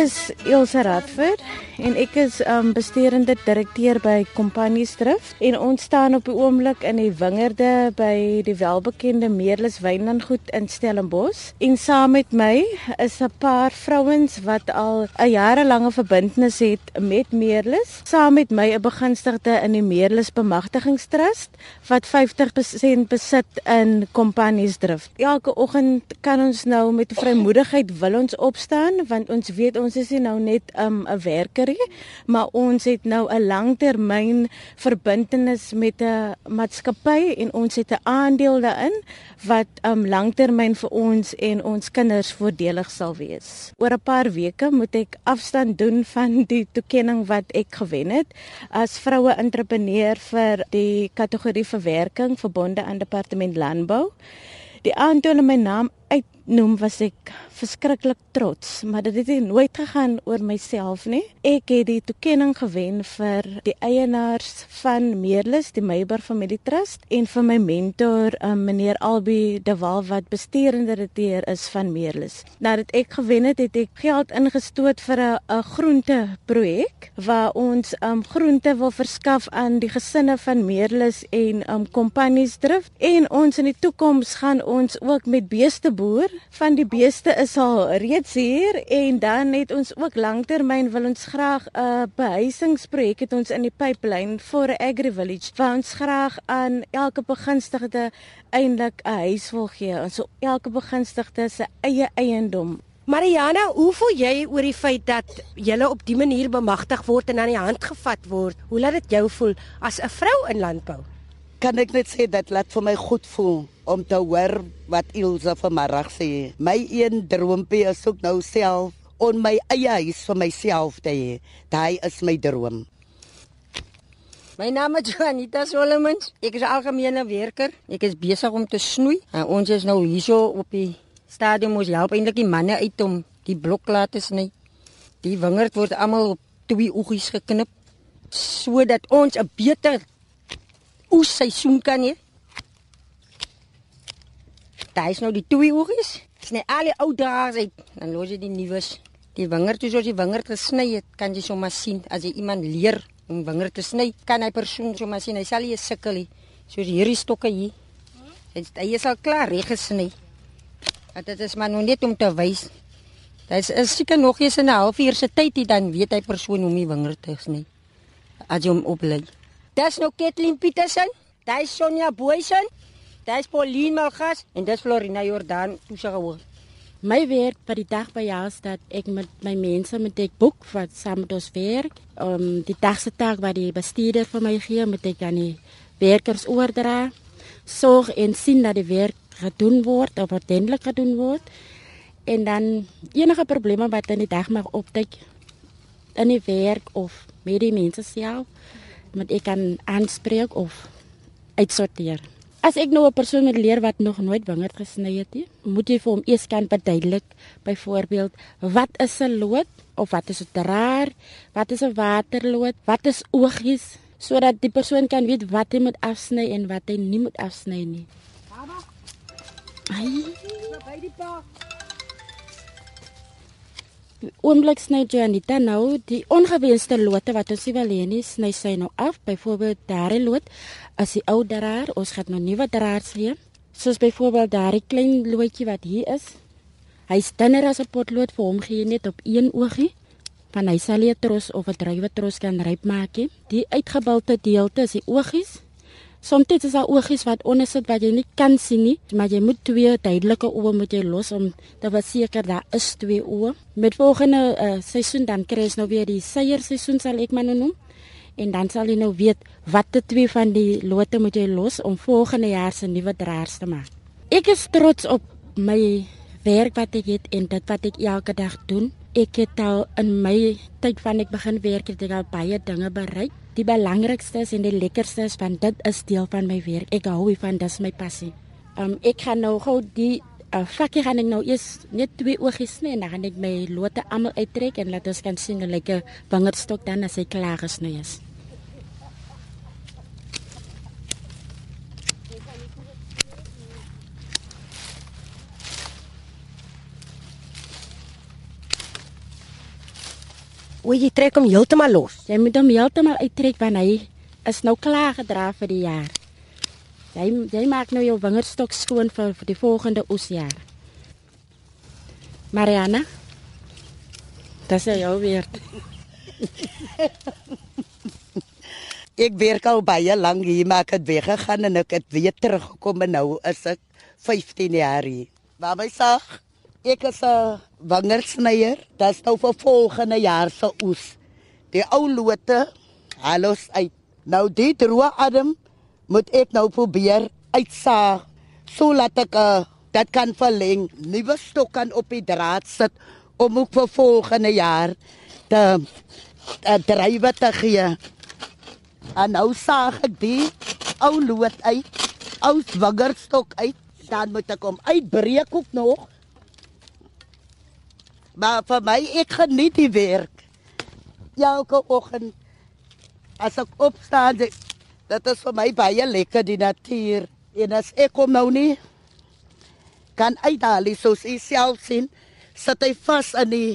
is Elsa Radford en ek is um bestuurende direkteur by Companies Drift en ons staan op die oomblik in die wingerde by die welbekende Meerlus Wynlandgoed in Stellenbosch en saam met my is 'n paar vrouens wat al 'n jarelange verbintenis het met Meerlus saam met my 'n begunstigde in die Meerlus Bemagtigingstrust wat 50% besit in Companies Drift. Elke oggend kan ons nou met vrymoedigheid wil ons opstaan want ons weet ons is nie nou net 'n um, werker nie, maar ons het nou 'n langtermyn verbintenis met 'n maatskappy en ons het 'n aandeel daarin wat um langtermyn vir ons en ons kinders voordelig sal wees. Oor 'n paar weke moet ek afstand doen van die toekenning wat ek gewen het as vroue entrepreneur vir die kategorie verwerking verbonde aan departement landbou. Die aantoon in my naam uitnoem was ek verskriklik trots, maar dit het nooit gegaan oor myself nie. Ek het die toekenning gewen vir die eienaars van Meerlus, die Meyber Familie Trust en vir my mentor, um, meneer Albi De Waal wat bestuurende direkteur is van Meerlus. Nadat ek gewen het, het ek geld ingestoot vir 'n groente projek waar ons um groente wil verskaf aan die gesinne van Meerlus en um kompanies drift en ons in die toekoms gaan ons ook met beeste boer van die beeste is is al reeds hier en dan het ons ook lanktermyn wil ons graag 'n uh, behuisingsprojek het ons in die pipeline vir agri village waar ons graag aan elke begunstigde eintlik 'n huis wil gee. Ons so elke begunstigde se eie eiendom. Mariana, hoe voel jy oor die feit dat jy op die manier bemagtig word en aan die hand gevat word? Hoe laat dit jou voel as 'n vrou in landbou? Kan ek net sê dat laat vir my goed voel om te hoor wat Ilse vanmiddag sê. My een droompie is ook nou self om my eie huis vir myself te hê. Daai is my droom. My naam is Juanita Solomons. Ek is algemene werker. Ek is besig om te snoei. En ons is nou hierso op die stadium ons help eintlik die manne uit om die blok laat te sny. Die wingerd word almal op twee oegies geknip sodat ons 'n beter oes seisoen kan hê. Daar is nou die twee oogies. Sny al die ou draers uit, dan los jy die nuus. Die wingerd, soos jy die wingerd gesny het, kan jy sommer sien as jy iemand leer om wingerd te sny, kan hy persoon sommer sien hy sal nie sukkel nie. Soos hierdie stokke hier. Dit hy is al klaar reg gesny. Dit is maar nog net om te wys. Dit is seker nog eens 'n halfuur se tyd hier dan weet hy persoon hoe om die wingerd te sny. As jy hom oplei. Dis nou Kathleen Petersen. Dis Sonja Boysen. Dis Pauline Malgas en dis Florina Jordan toesighoor. My werk by die dag by jou is dat ek met my mense met ek boek wat saam met ons werk. Um die dagse taak wat die bestuurder vir my gee, moet ek aan die werkers oordra. Sorg en sien dat die werk gedoen word of ordentlik gedoen word. En dan enige probleme wat in die dag mag opduik in die werk of met die mense self, moet ek kan aanspreek of uitsorteer. As ek nou 'n persoon moet leer wat nog nooit wingerd gesny het nie, moet jy vir hom eers kan verduidelik byvoorbeeld wat is 'n lood of wat is 'n draer, wat is 'n waterlood, wat is oogies sodat die persoon kan weet wat hy moet afsny en wat hy nie moet afsny nie. Baba. Ai, by die pa. Oomblik sny Janita nou die ongewenste lote wat ons wil hê nie sny sy nou af byvoorbeeld daardie lood as die ou draer, ons gaan nou nuwe draers gee. Soos byvoorbeeld daardie klein loetjie wat hier is. Hy's dunner as 'n potlood vir hom gee net op een oogie. Van hy sal nie tros of 'n druiwe tros kan ryp maak. Die uitgebulte deelte is die oogies. Soms is daar oogies wat onder sit wat jy nie kan sien nie, maar jy moet twee duidelike oë moet jy los om te verseker daar is twee oë. Met volgende uh, seisoen dan kry ons nou weer die seier seisoen sal ek maar nou noem en dan sal jy nou weet watter twee van die lote moet jy los om volgende jaar se nuwe draers te maak. Ek is trots op my werk wat ek het en dit wat ek elke dag doen. Ek het al in my tyd van ek begin werk het ek al baie dinge bereik. Die belangrikste en die lekkerste is want dit is deel van my werk. Ek hou hiervan, dis my passie. Um ek gaan nou gou die uh, vakkie gaan ek nou eers net twee oogies sny en dan gaan ek my lote almal uittrek en laat ons kan sien hoe lekker wingerdstok dan as hy klaar gesny is. O, jy trek hom heeltemal los. Jy moet hom heeltemal uittrek want hy is nou klaar gedra vir die jaar. Jy jy maak nou jou wingerdstok skoon vir, vir die volgende oesjaar. Mariana. Dis jou weer. Ek werk al baie lank hier, maar ek het weggegaan en ek het weer teruggekom en nou is ek 15 jaar hier. Maar my sag, ek is 'n wingerdsnyer. Dit nou vir volgende jaar se oes. Die ou lote, halos uit. Nou die droë adem moet ek nou probeer uitsaag sodat ek uh, dit kan verleng. Nuwe stok kan op die draad sit om ook vir volgende jaar te uh, drywe te gee. En nou saag ek die ou lood uit, ou wingerdstok uit, dan moet ek hom uitbreek ook nog. Maar vir my ek geniet die werk. Elke oggend as ek opstaan, dit is vir my baie lekker die natuur. En as ek kom nou nie kan uithaal soos u self sien, sit hy vas in die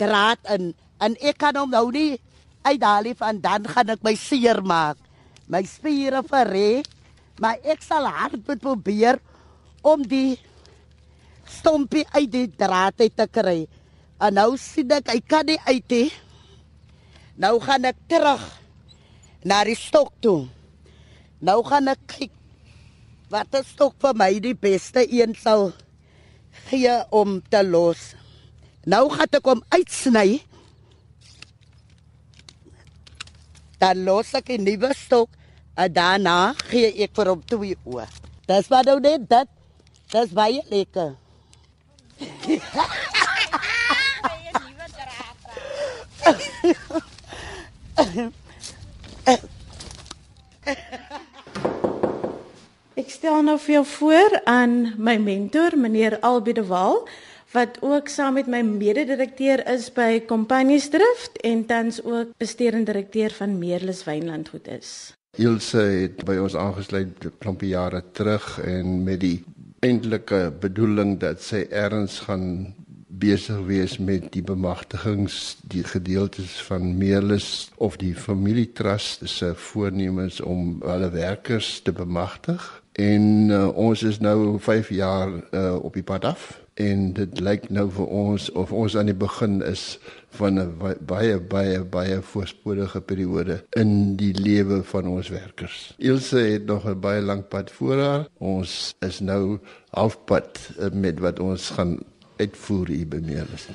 draad in en ek kan hom nou nie uithaal van dan gaan ek my seer maak. My spiere verrek, maar ek sal hard probeer om die stompie uit die draad uit te kry. En nou sien ek hy kan nie uit nie. Nou gaan ek terug na die stok toe. Nou gaan ek kyk wat 'n stok vir my die beste een sal gee om te los. Nou gaan ek hom uitsny. Dan los ek 'n nuwe stok en daarna gee ek vir hom twee oë. Dis wat nou net dit. Dis baie lekker. Ek stel nou vir jou voor aan my mentor, meneer Albie de Waal, wat ook saam met my mede-direkteur is by Companies Drift en tans ook bestuurende direkteur van Meerlus Wynlandgoed is. Ilse het by ons aangesluit 'n klompie jare terug en met die eintlike bedoeling dat sy erns gaan besig wees met die bemagtigings die gedeeltes van Meerlus of die familietrust se voornemens om hulle werkers te bemagtig en uh, ons is nou 5 jaar uh, op die pad af en dit lyk nou vir ons of ons aan die begin is van 'n baie baie baie voorspoedige periode in die lewe van ons werkers. Ilse het nog 'n baie lank pad voor haar. Ons is nou halfpad uh, met wat ons gaan uitvoer by Meerlus.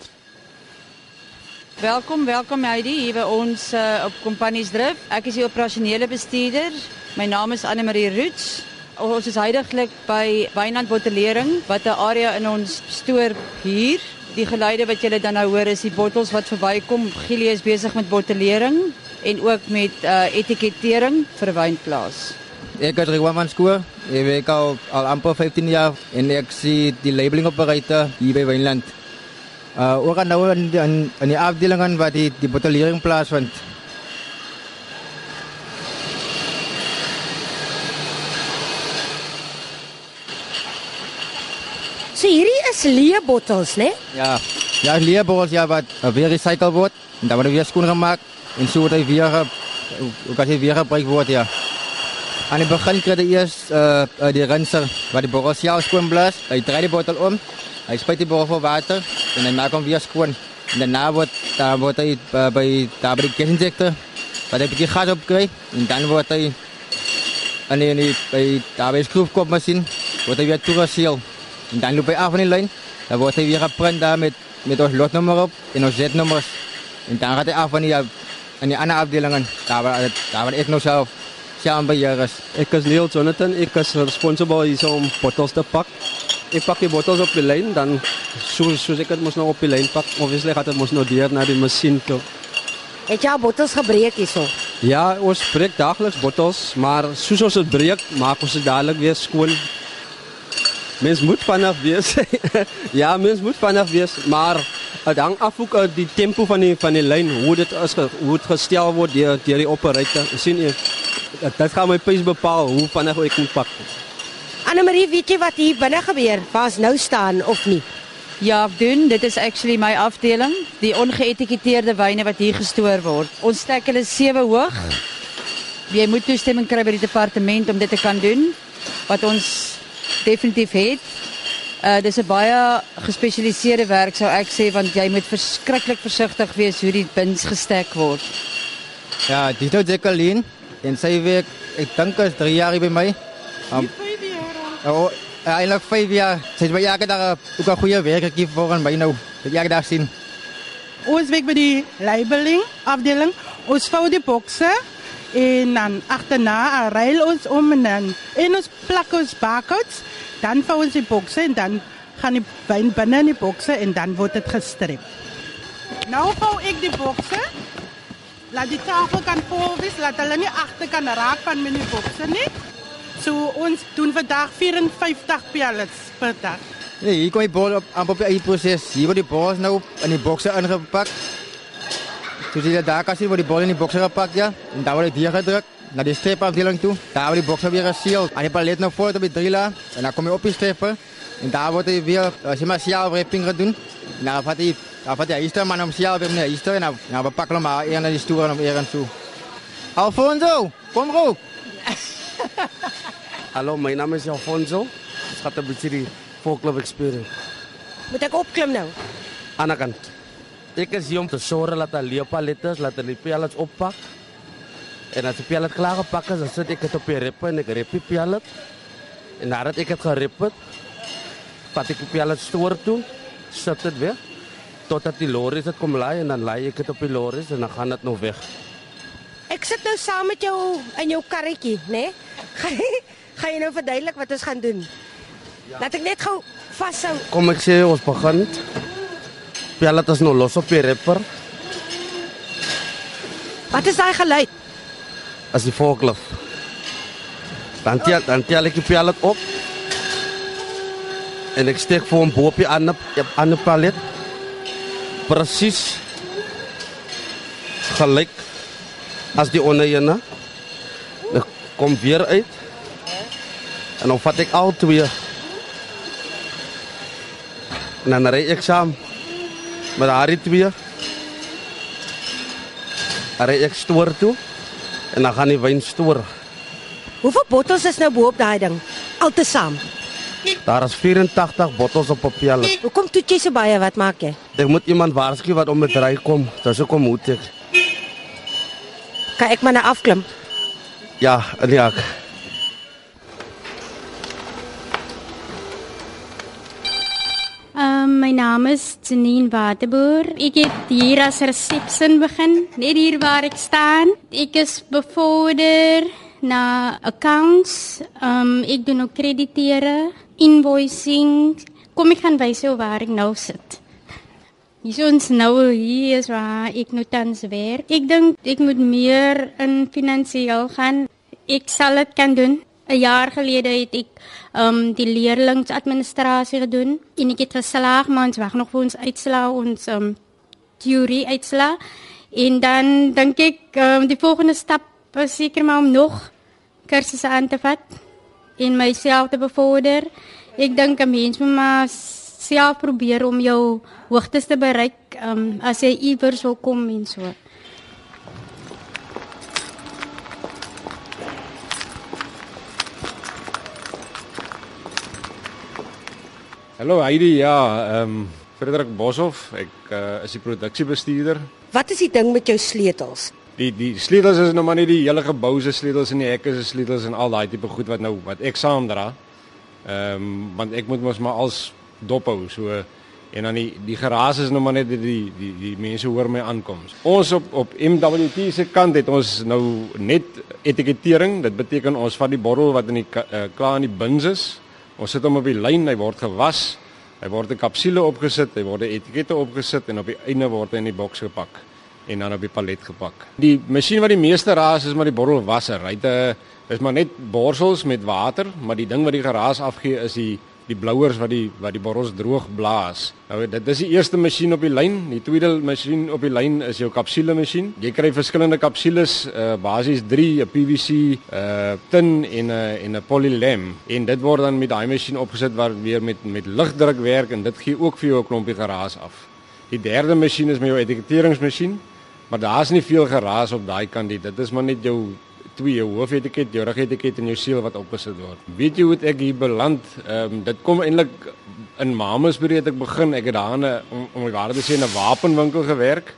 Welkom, welkom Heidi hier by ons uh, op Companies Drif. Ek is die operasionele bestuurder. My naam is Anne Marie Roots. Ons is heidaglik by Wynand Bottelering wat 'n area in ons stoor hier. Die geluide wat julle dan nou hoor is die bottels wat verbykom. Gielie is besig met bottelering en ook met uh, etikettering vir wynplaas. Ek het Rwanda skool. Ek werk al, al amper 15 jaar en ek sien die labeling operator hier by Wynland. Uh ook aan nou in, in, in die afdelingen waar die die bottelering plaasvind. So hierdie is leë bottels, né? Ja. Ja, leë bottels ja wat uh, weer recycle word en dan word weer skoon gemaak en so word hy weer ook as hy weer gebruik word ja. Aan die begin kry jy eers uh, uh die rinser wat die self skoon blaas. Hy draai die bottel om. Hy spuit die bottel vol water en hy maak hom weer skoon. En daarna word daar word hy uh, by daar by die kesinjektor wat hy bietjie gas op kry en dan word hy aan die, die by daar by skroefkop masjien word hy weer toegeseel. En dan loop hy af van die lyn. Dan word hy weer geprint daar met met ons lotnommer op en ons zetnommers. En dan gaat hij af van die, aan die andere afdelingen. Daar waar, daar waar ik nog zelf zelf beheer is. Ik is Neil Jonathan. Ik is responsible hier om bottles te pakken. Ik pak die bottles op de lijn. Dan, zoals zo ik het moest nog op de lijn pakken. Obviously gaat het moest nog dier naar de machine toe. Het jy al bottels gebreek hierso? Ja, ons breek dagelijks bottels. Maar soos ons het breek, maak ons het dadelijk weer schoon. Mens moet vanaf wees. ja, mens moet vanaf wees, maar hang af ook uit die tempo van die van die lyn, hoe dit is hoe dit gestel word deur deur die operator. sien jy? Dit gaan my pace bepaal hoe vinnig ek moet pak. Anne Marie, weet jy wat hier binne gebeur? Ons nou staan of nie? Ja, doen. Dit is actually my afdeling, die ongeëtiketeerde wyne wat hier gestoor word. Ons stek hulle sewe hoog. Jy moet toestemming kry by die departement om dit te kan doen wat ons definitief het. Uh dis 'n baie gespesialiseerde werk sou ek sê want jy moet verskriklik versigtig wees hoe die bins gestek word. Ja, dit is Jacqueline en sy werk ek dink is 3 jaar by my. Um, 5 jaar. Oh, eintlik 5 jaar. Sy het by elke dag ook 'n goeie werk vir aan my nou. Dit elke dag sien. Ons werk by die labeling afdeling. Ons vou die bokse en dan agterna ruil ons om en dan en ons plak ons barcodes, dan vou ons die bokse en dan gaan die wyn binne in die bokse en dan word dit gestrep. Nou vou ek die bokse. Laat die tafel kan vol wees, laat hulle nie agter kan raak van my bokse nie. So ons doen vandag 54 pallets per dag. Nee, hier kom die bol op amper op die proses. Hier word die bol nou in die bokse ingepak. So jy daar kan sien word die bol in die bokse gepak ja. En dan word dit weer gedruk na die strep afdeling toe. Daar word die bokse weer geseal. En die palet nou voor op die driller en dan kom jy op die strepe. En daar word hy weer as jy maar seal wrapping gedoen. Nou vat hy dan vat hy hier maar om seal weer nee, hier en nou nou bepak hom maar een na die stoel en om eers toe. Alfonso, kom roep. Hallo, my naam is Alfonso. Ek gaan 'n bietjie die folklore experience. Moet ek opklim nou? Aan die kant. Ek is hier om te sorg dat die leopalettes laat die pellets oppak. En as die pellet klaar gepak is, dan sit ek dit op die rep en ek rep die pellet. En nadat ek dit gerep het, vat ek die pellet stoor toe, sit dit weer totdat die lorries dit kom laai en dan laai ek dit op die lorries en dan gaan dit nou weg. Ek sit nou saam met jou in jou karretjie, né? Nee? Gaan jy nou verduidelik wat ons gaan doen? Ja. Laat ek net gou vashou. Kom ek sê ons begin. Pellet is nou los op die repper. Wat is daai geluid? As die volklif. Dan tel dan tel ek die pellet op. En ek steek vir hom bo op die ander op ander palet. Presies gelyk as die onderene. Ek kom weer uit. En dan vat ek al twee. En dan ry ek saam met daai twee. Dan ry ek stoor toe en dan gaan die wyn stoor. Hoeveel bottels is nou bo op daai ding? Altesaam. Daar is 84 bottels op papier. Hoekom toet jy so baie? Wat maak jy? Ek moet iemand waarsku wat om met ry kom. Dis hoekom moet ek. Kan ek maar na afklim? Ja, nee ek. Naam is Janine Waterboer. Ek het hier as resepsin begin, net hier waar ek staan. Ek is bevorder na accounts. Um, ek doen ook krediteure, invoicing. Kom ek gaan wys jou waar ek nou sit. Hier ons nou hier is waar ek nou tans werk. Ek dink ek moet meer in finansiëel gaan. Ek sal dit kan doen. 'n jaar gelede het ek um die leerlingsadministrasie gedoen en ek het geslaag maar ons wag nog vir ons uitslaa ons um teorie uitslaa en dan dink ek um, die volgende stap is seker maar om nog kursusse aan te vat en myself te bevorder. Ek dink 'n mens moet maar self probeer om jou hoogtes te bereik um as jy iewers wil kom en so. Hallo Heidi, ja, ehm um, Frederik Boshoff, ek uh, is die produksiebestuurder. Wat is die ding met jou sleutels? Die die sleutels is nou maar nie die hele gebou se sleutels en die hekke se sleutels en al daai tipe goed wat nou wat ek saam dra. Ehm um, want ek moet mos maar als dop hou. So en dan die die garage is nou maar net die die die, die mense hoor my aankoms. Ons op op MWT se kant het ons nou net etikettering. Dit beteken ons vat die bottel wat in die uh, klaar in die bins is Ons sit hom op die lyn, hy word gewas. Hy word in kapsule opgesit, hy word etikette opgesit en op die einde word hy in die boks gepak en dan op die palet gepak. Die masjien wat die meeste raas is maar die bottelwasser. Hy het 'n is maar net borsels met water, maar die ding wat die geraas afgee is die die blouers wat die wat die borrels droog blaas. Nou dit is die eerste masjien op die lyn. Die tweede masjien op die lyn is jou kapsule masjien. Jy kry verskillende kapsules, uh basies 3, 'n PVC, uh tin en 'n en 'n polylem en dit word dan met daai masjien opgesit waar weer met met ligdruk werk en dit gee ook vir jou 'n klompie geraas af. Die derde masjien is met jou etiketeringsmasjien, maar daar's nie veel geraas op daai kant nie. Dit is maar net jou twee jou hoofetiket, jou rugetiket en jou seël wat opgesit word. Weet jy hoe ek hier beland? Ehm um, dit kom eintlik in Mamasbury het ek begin. Ek het daar 'n om om waar te sê 'n wapenwinkel gewerk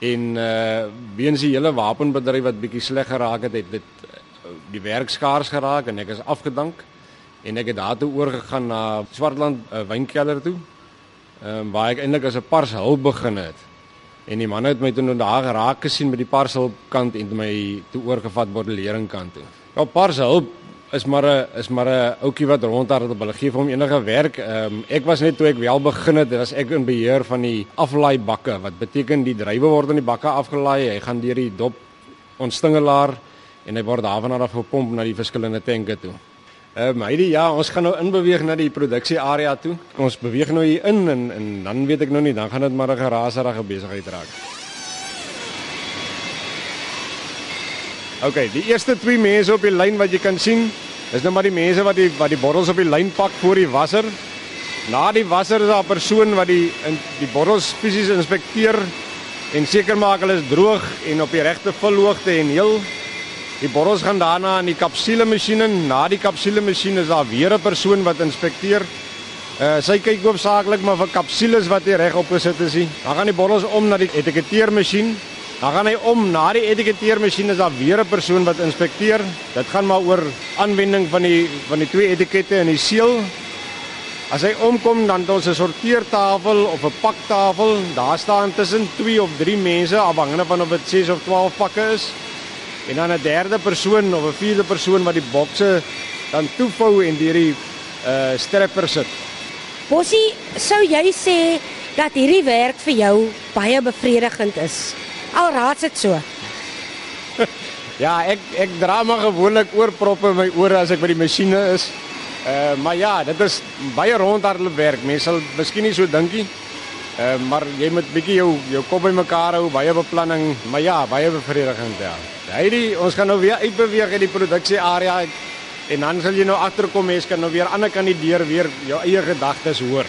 en uh weens die hele wapenbedryf wat bietjie sleg geraak het, het dit die werk skaars geraak en ek is afgedank en ek het daartoe oorgegaan na Swartland uh, wynkelder toe. Ehm um, waar ek eintlik as 'n pars hulp begin het. En die man het my toe nou daar geraak gesien met die parshulp kant en my toe oorgevat bordellering kant toe. Ja, parshulp is maar 'n is maar 'n ouetjie wat rondhardloop. Hulle gee vir hom enige werk. Ehm um, ek was net toe ek wel begin het, was ek in beheer van die aflaai bakke. Wat beteken die drywe word in die bakke afgelaai. Hy gaan deur die dop ontstingelaar en hy word daarvan af gepomp na die verskillende tanke toe. Ehm uh, Heidi, ja, ons gaan nou inbeweeg na die produksie area toe. Ons beweeg nou hier in en en dan weet ek nou nie, dan gaan dit maar 'n geraserige besigheid raak. OK, die eerste twee mense op die lyn wat jy kan sien, is nou maar die mense wat die wat die bottels op die lyn pak voor die wasser. Na die wasser is daar 'n persoon wat die in die bottels fisies inspekteer en seker maak hulle is droog en op die regte vulhoogte en heel Die borrels gaan daarna in die kapsule masjien in. Na die kapsule masjien is daar weer 'n persoon wat inspekteer. Uh sy kyk hoofsaaklik maar vir kapsules wat hier reg opgesit is. Dan gaan die borrels om na die etiketeermasjien. Dan gaan hy om na die etiketeermasjien is daar weer 'n persoon wat inspekteer. Dit gaan maar oor aanwending van die van die twee etikette en die seël. As hy omkom dan het ons 'n sorteertafel of 'n paktafel. Daar staan tussen 2 of 3 mense afhangende van of dit 6 of 12 pakke is en dan 'n derde persoon of 'n vierde persoon wat die bokse dan toevou en deur die uh strapper sit. Bosie, sou jy sê dat hierdie werk vir jou baie bevredigend is? Al raad dit so. ja, ek ek dra maar gewoonlik oorproppe in my ore as ek by die masjiene is. Uh maar ja, dit is baie rondhardloop werk. Mense sal miskien nie so dink nie. Uh maar jy moet bietjie jou jou kop bymekaar hou, baie beplanning, maar ja, baie bevredigend ja. Heidi, ons gaan nou weer uitbeweeg in die produksie area en dan sal jy nou agterkom mense kan nou weer ander kant die deur weer jou eie gedagtes hoor.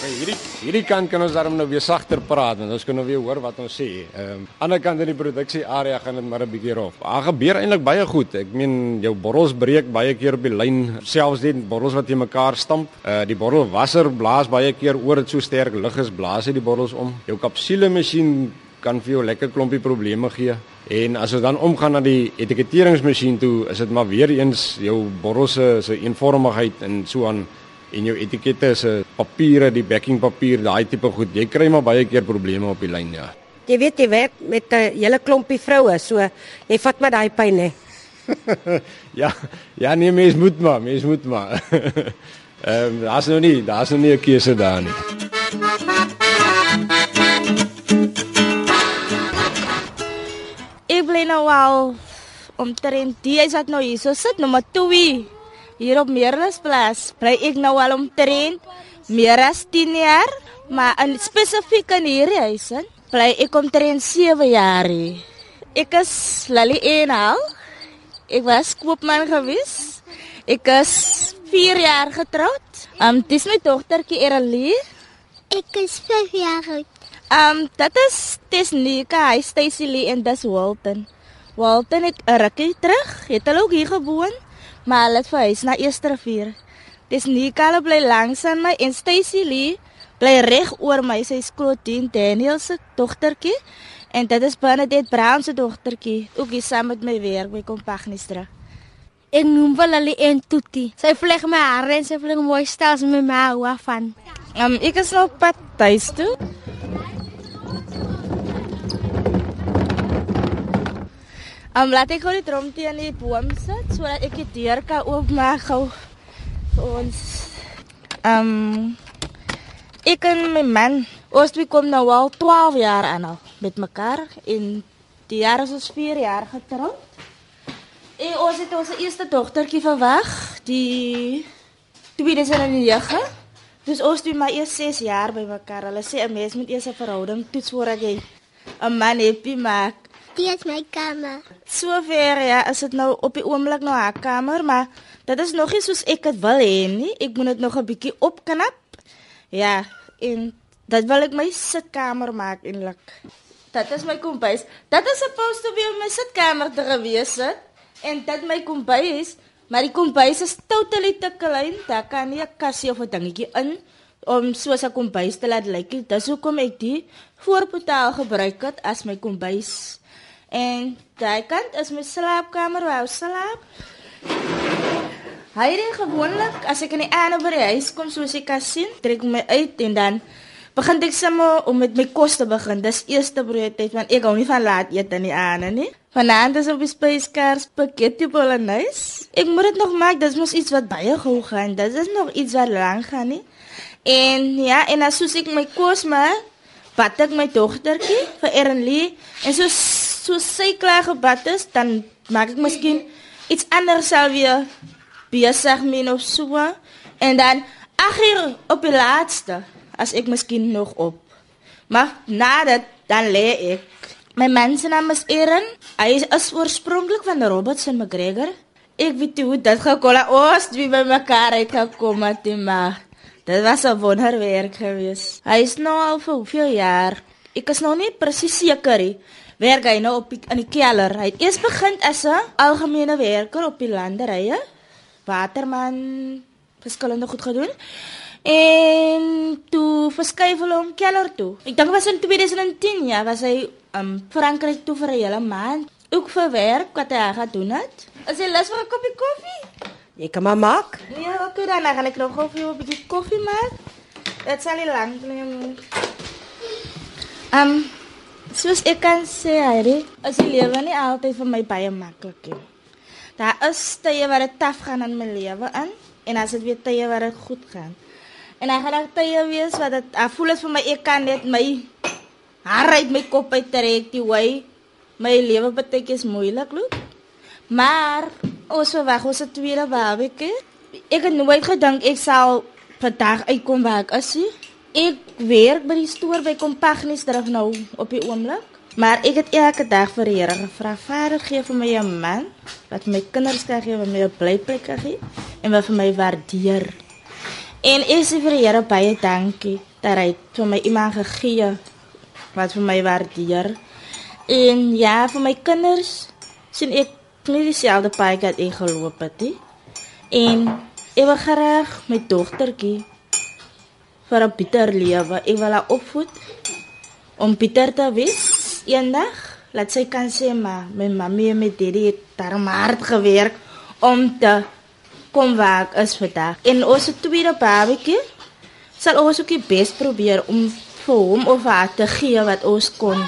Maar hierdie hierdie kant kan ons daarom nou weer sagter praat en ons kan nou weer hoor wat ons sê. Ehm um, ander kant in die produksie area gaan dit maar 'n bietjie rof. Daar gebeur eintlik baie goed. Ek meen jou borrels breek baie keer op die lyn, selfs die borrels wat jy mekaar stamp. Uh die borrelwasser blaas baie keer oor dit so sterk lig is, blaas hy die borrels om. Jou kapsule masjien kan vir jou lekker klompie probleme gee. En as ons dan omgaan na die etiketeringsmasjien toe, is dit maar weer eens jou borrels se eenvormigheid en so aan en jou etikette is 'n papiere, die backing papier, daai tipe goed. Jy kry maar baie keer probleme op die lyn, ja. Jy weet jy werk met 'n hele klompie vroue, so jy vat maar daai pyn hè. ja, ja nee, mens moet maar, mens moet maar. Ehm um, daar's nou nie, daar's nou nie 'n keuse daar nie. Ek bly nou al omtrent die is dat nou hier so sit nommer 2 hier op Meerlesplaas. Bly ek nou al omtrent meer as 10 jaar, maar in spesifiek in hierdie huis bly ek omtrent 7 jaar. Ek is Lali Enal. Ek was koopman gewees. Ek is 4 jaar getroud. Um dis my dogtertjie Eralie. Ek is 5 jaar oud. Um dit is Tesnika, hy Stacy Lee en dis Walton. Walton het 'n rukkie terug, het hulle ook hier gewoon maar hulle het verhuis na Eersterivier. Dis Nicole bly langs aan my en Stacy Lee bly reg oor my. Sy is Claudine Daniel se dogtertjie en dit is Bernadette Brown se dogtertjie. Ook hier saam met my werk by Kompagnistra. Ek noem wel hulle en Tuti. Sy vleg my hare en sy vleg mooi stels met my hou afan. Um, ek is nou pad tuis toe. Um, laat ek gou die drom teen die boom sit sodat ek die deur kan oopmaak gou vir ons. Um ek en my man, ons twee kom nou al 12 jaar aan al met mekaar en die jaar is ons 4 jaar getroud. En ons het ons eerste dogtertjie verwag, die tweede is in die 9. Dus ons doen maar eers 6 jaar by mekaar. Hulle sê 'n mens moet eers 'n verhouding toets voordat jy 'n man happy maak. Is my kamer. Sover ja, is dit nou op die oomblik nou haar kamer, maar dit is nog nie soos ek dit wil hê nie. Ek moet dit nog 'n bietjie opknap. Ja, en dit wil ek my sitkamer maak eintlik. Dit is my kombuis. Dit is supposed to be my sitkamer te gewees het. En dit my kombuis, maar die kombuis is totally te klein. Daar kan nie 'n kassie of 'n dingetjie in om soos 'n kombuis te laat lyk. Dis hoekom ek die voorportaal gebruik het as my kombuis. En daai kant is my slaapkamer waar ek slaap. Hy ry gewoonlik as ek in die aande by die huis kom soos jy kan sien, trek my uit en dan begin ek sommer om met my kos te begin. Dis eerste prioriteit want ek hou nie van laat eet in die aande nie. Vanaand is op die spyskaart spaghetti bolognese. Ek moet dit nog maak, dis mos iets wat baie gou gaan. Dis is nog iets wat lank gaan nie. En ja, en as soos ek my kos maak, bad ek my dogtertjie vir Ernlie en so so sy klaar gebad is, dan maak ek miskien iets anders sal weer besig min of so en dan agter op die laaste as ek miskien nog op. Maar nadat dan lê ek. My man se naam is Aaron. Hy is oorspronklik van Robertson McGregor. Ek weet hoe dit gekom het. Ons twee by mekaar het gekom het, maar dit was 'n wonderwerk geweest. Hy is nou al vir hoeveel jaar? Ek is nou nie presies seker nie. Werk hy nou op die, in die kelder. Hy het eers begin as 'n algemene werker op die landerye. Waterman verskillende goed gedoen. En toe verskuif hulle hom kelder toe. Ek dink was in 2010 ja, was hy um Frankryk toe vir 'n hele maand. Ook vir werk wat hy gedoen het. Is jy lus vir 'n koppie koffie? Jy kan maar maak. Nee, okay dan, dan gaan ek nog gou vir jou 'n bietjie koffie maak. Dit sal nie lank neem. Um soos ek kan sê, Harry, as die lewe nie altyd vir my baie maklik nie. Daar is tye waar dit taaf gaan in my lewe in en as dit weer tye waar dit goed gaan. En ek gaan tye wees wat dit voel as vir my ek kan net my haar uit my kop uit trek die way my lewe baie is moeilik loop. Maar ons verwag ons het tweede babatjie. Ek het nooit gedink ek sal vandag uitkom waar ek is. Ek werk by die stoor by Kompagnies terug nou op die oomblik. Maar ek het elke dag vir die Here gevra, Vader, gee vir my 'n man wat my kinders kan gee, wat my 'n blyplek kan gee en wat vir my waardeer. En ek sê vir die Here baie dankie dat hy vir my iemand gegee wat vir my waardeer. En ja, vir my kinders sien ek nie dieselfde pad wat ek geloop het nie. En ek wil graag my dogtertjie vir 'n beter lewe. Ek wil haar opvoed om beter te wees eendag laat sy kan sê maar my mamma en my daddy het daar hard gewerk om te kom waar ek is vandag. En ons tweede babatjie sal ons ook die bes probeer om vir hom of haar te gee wat ons kon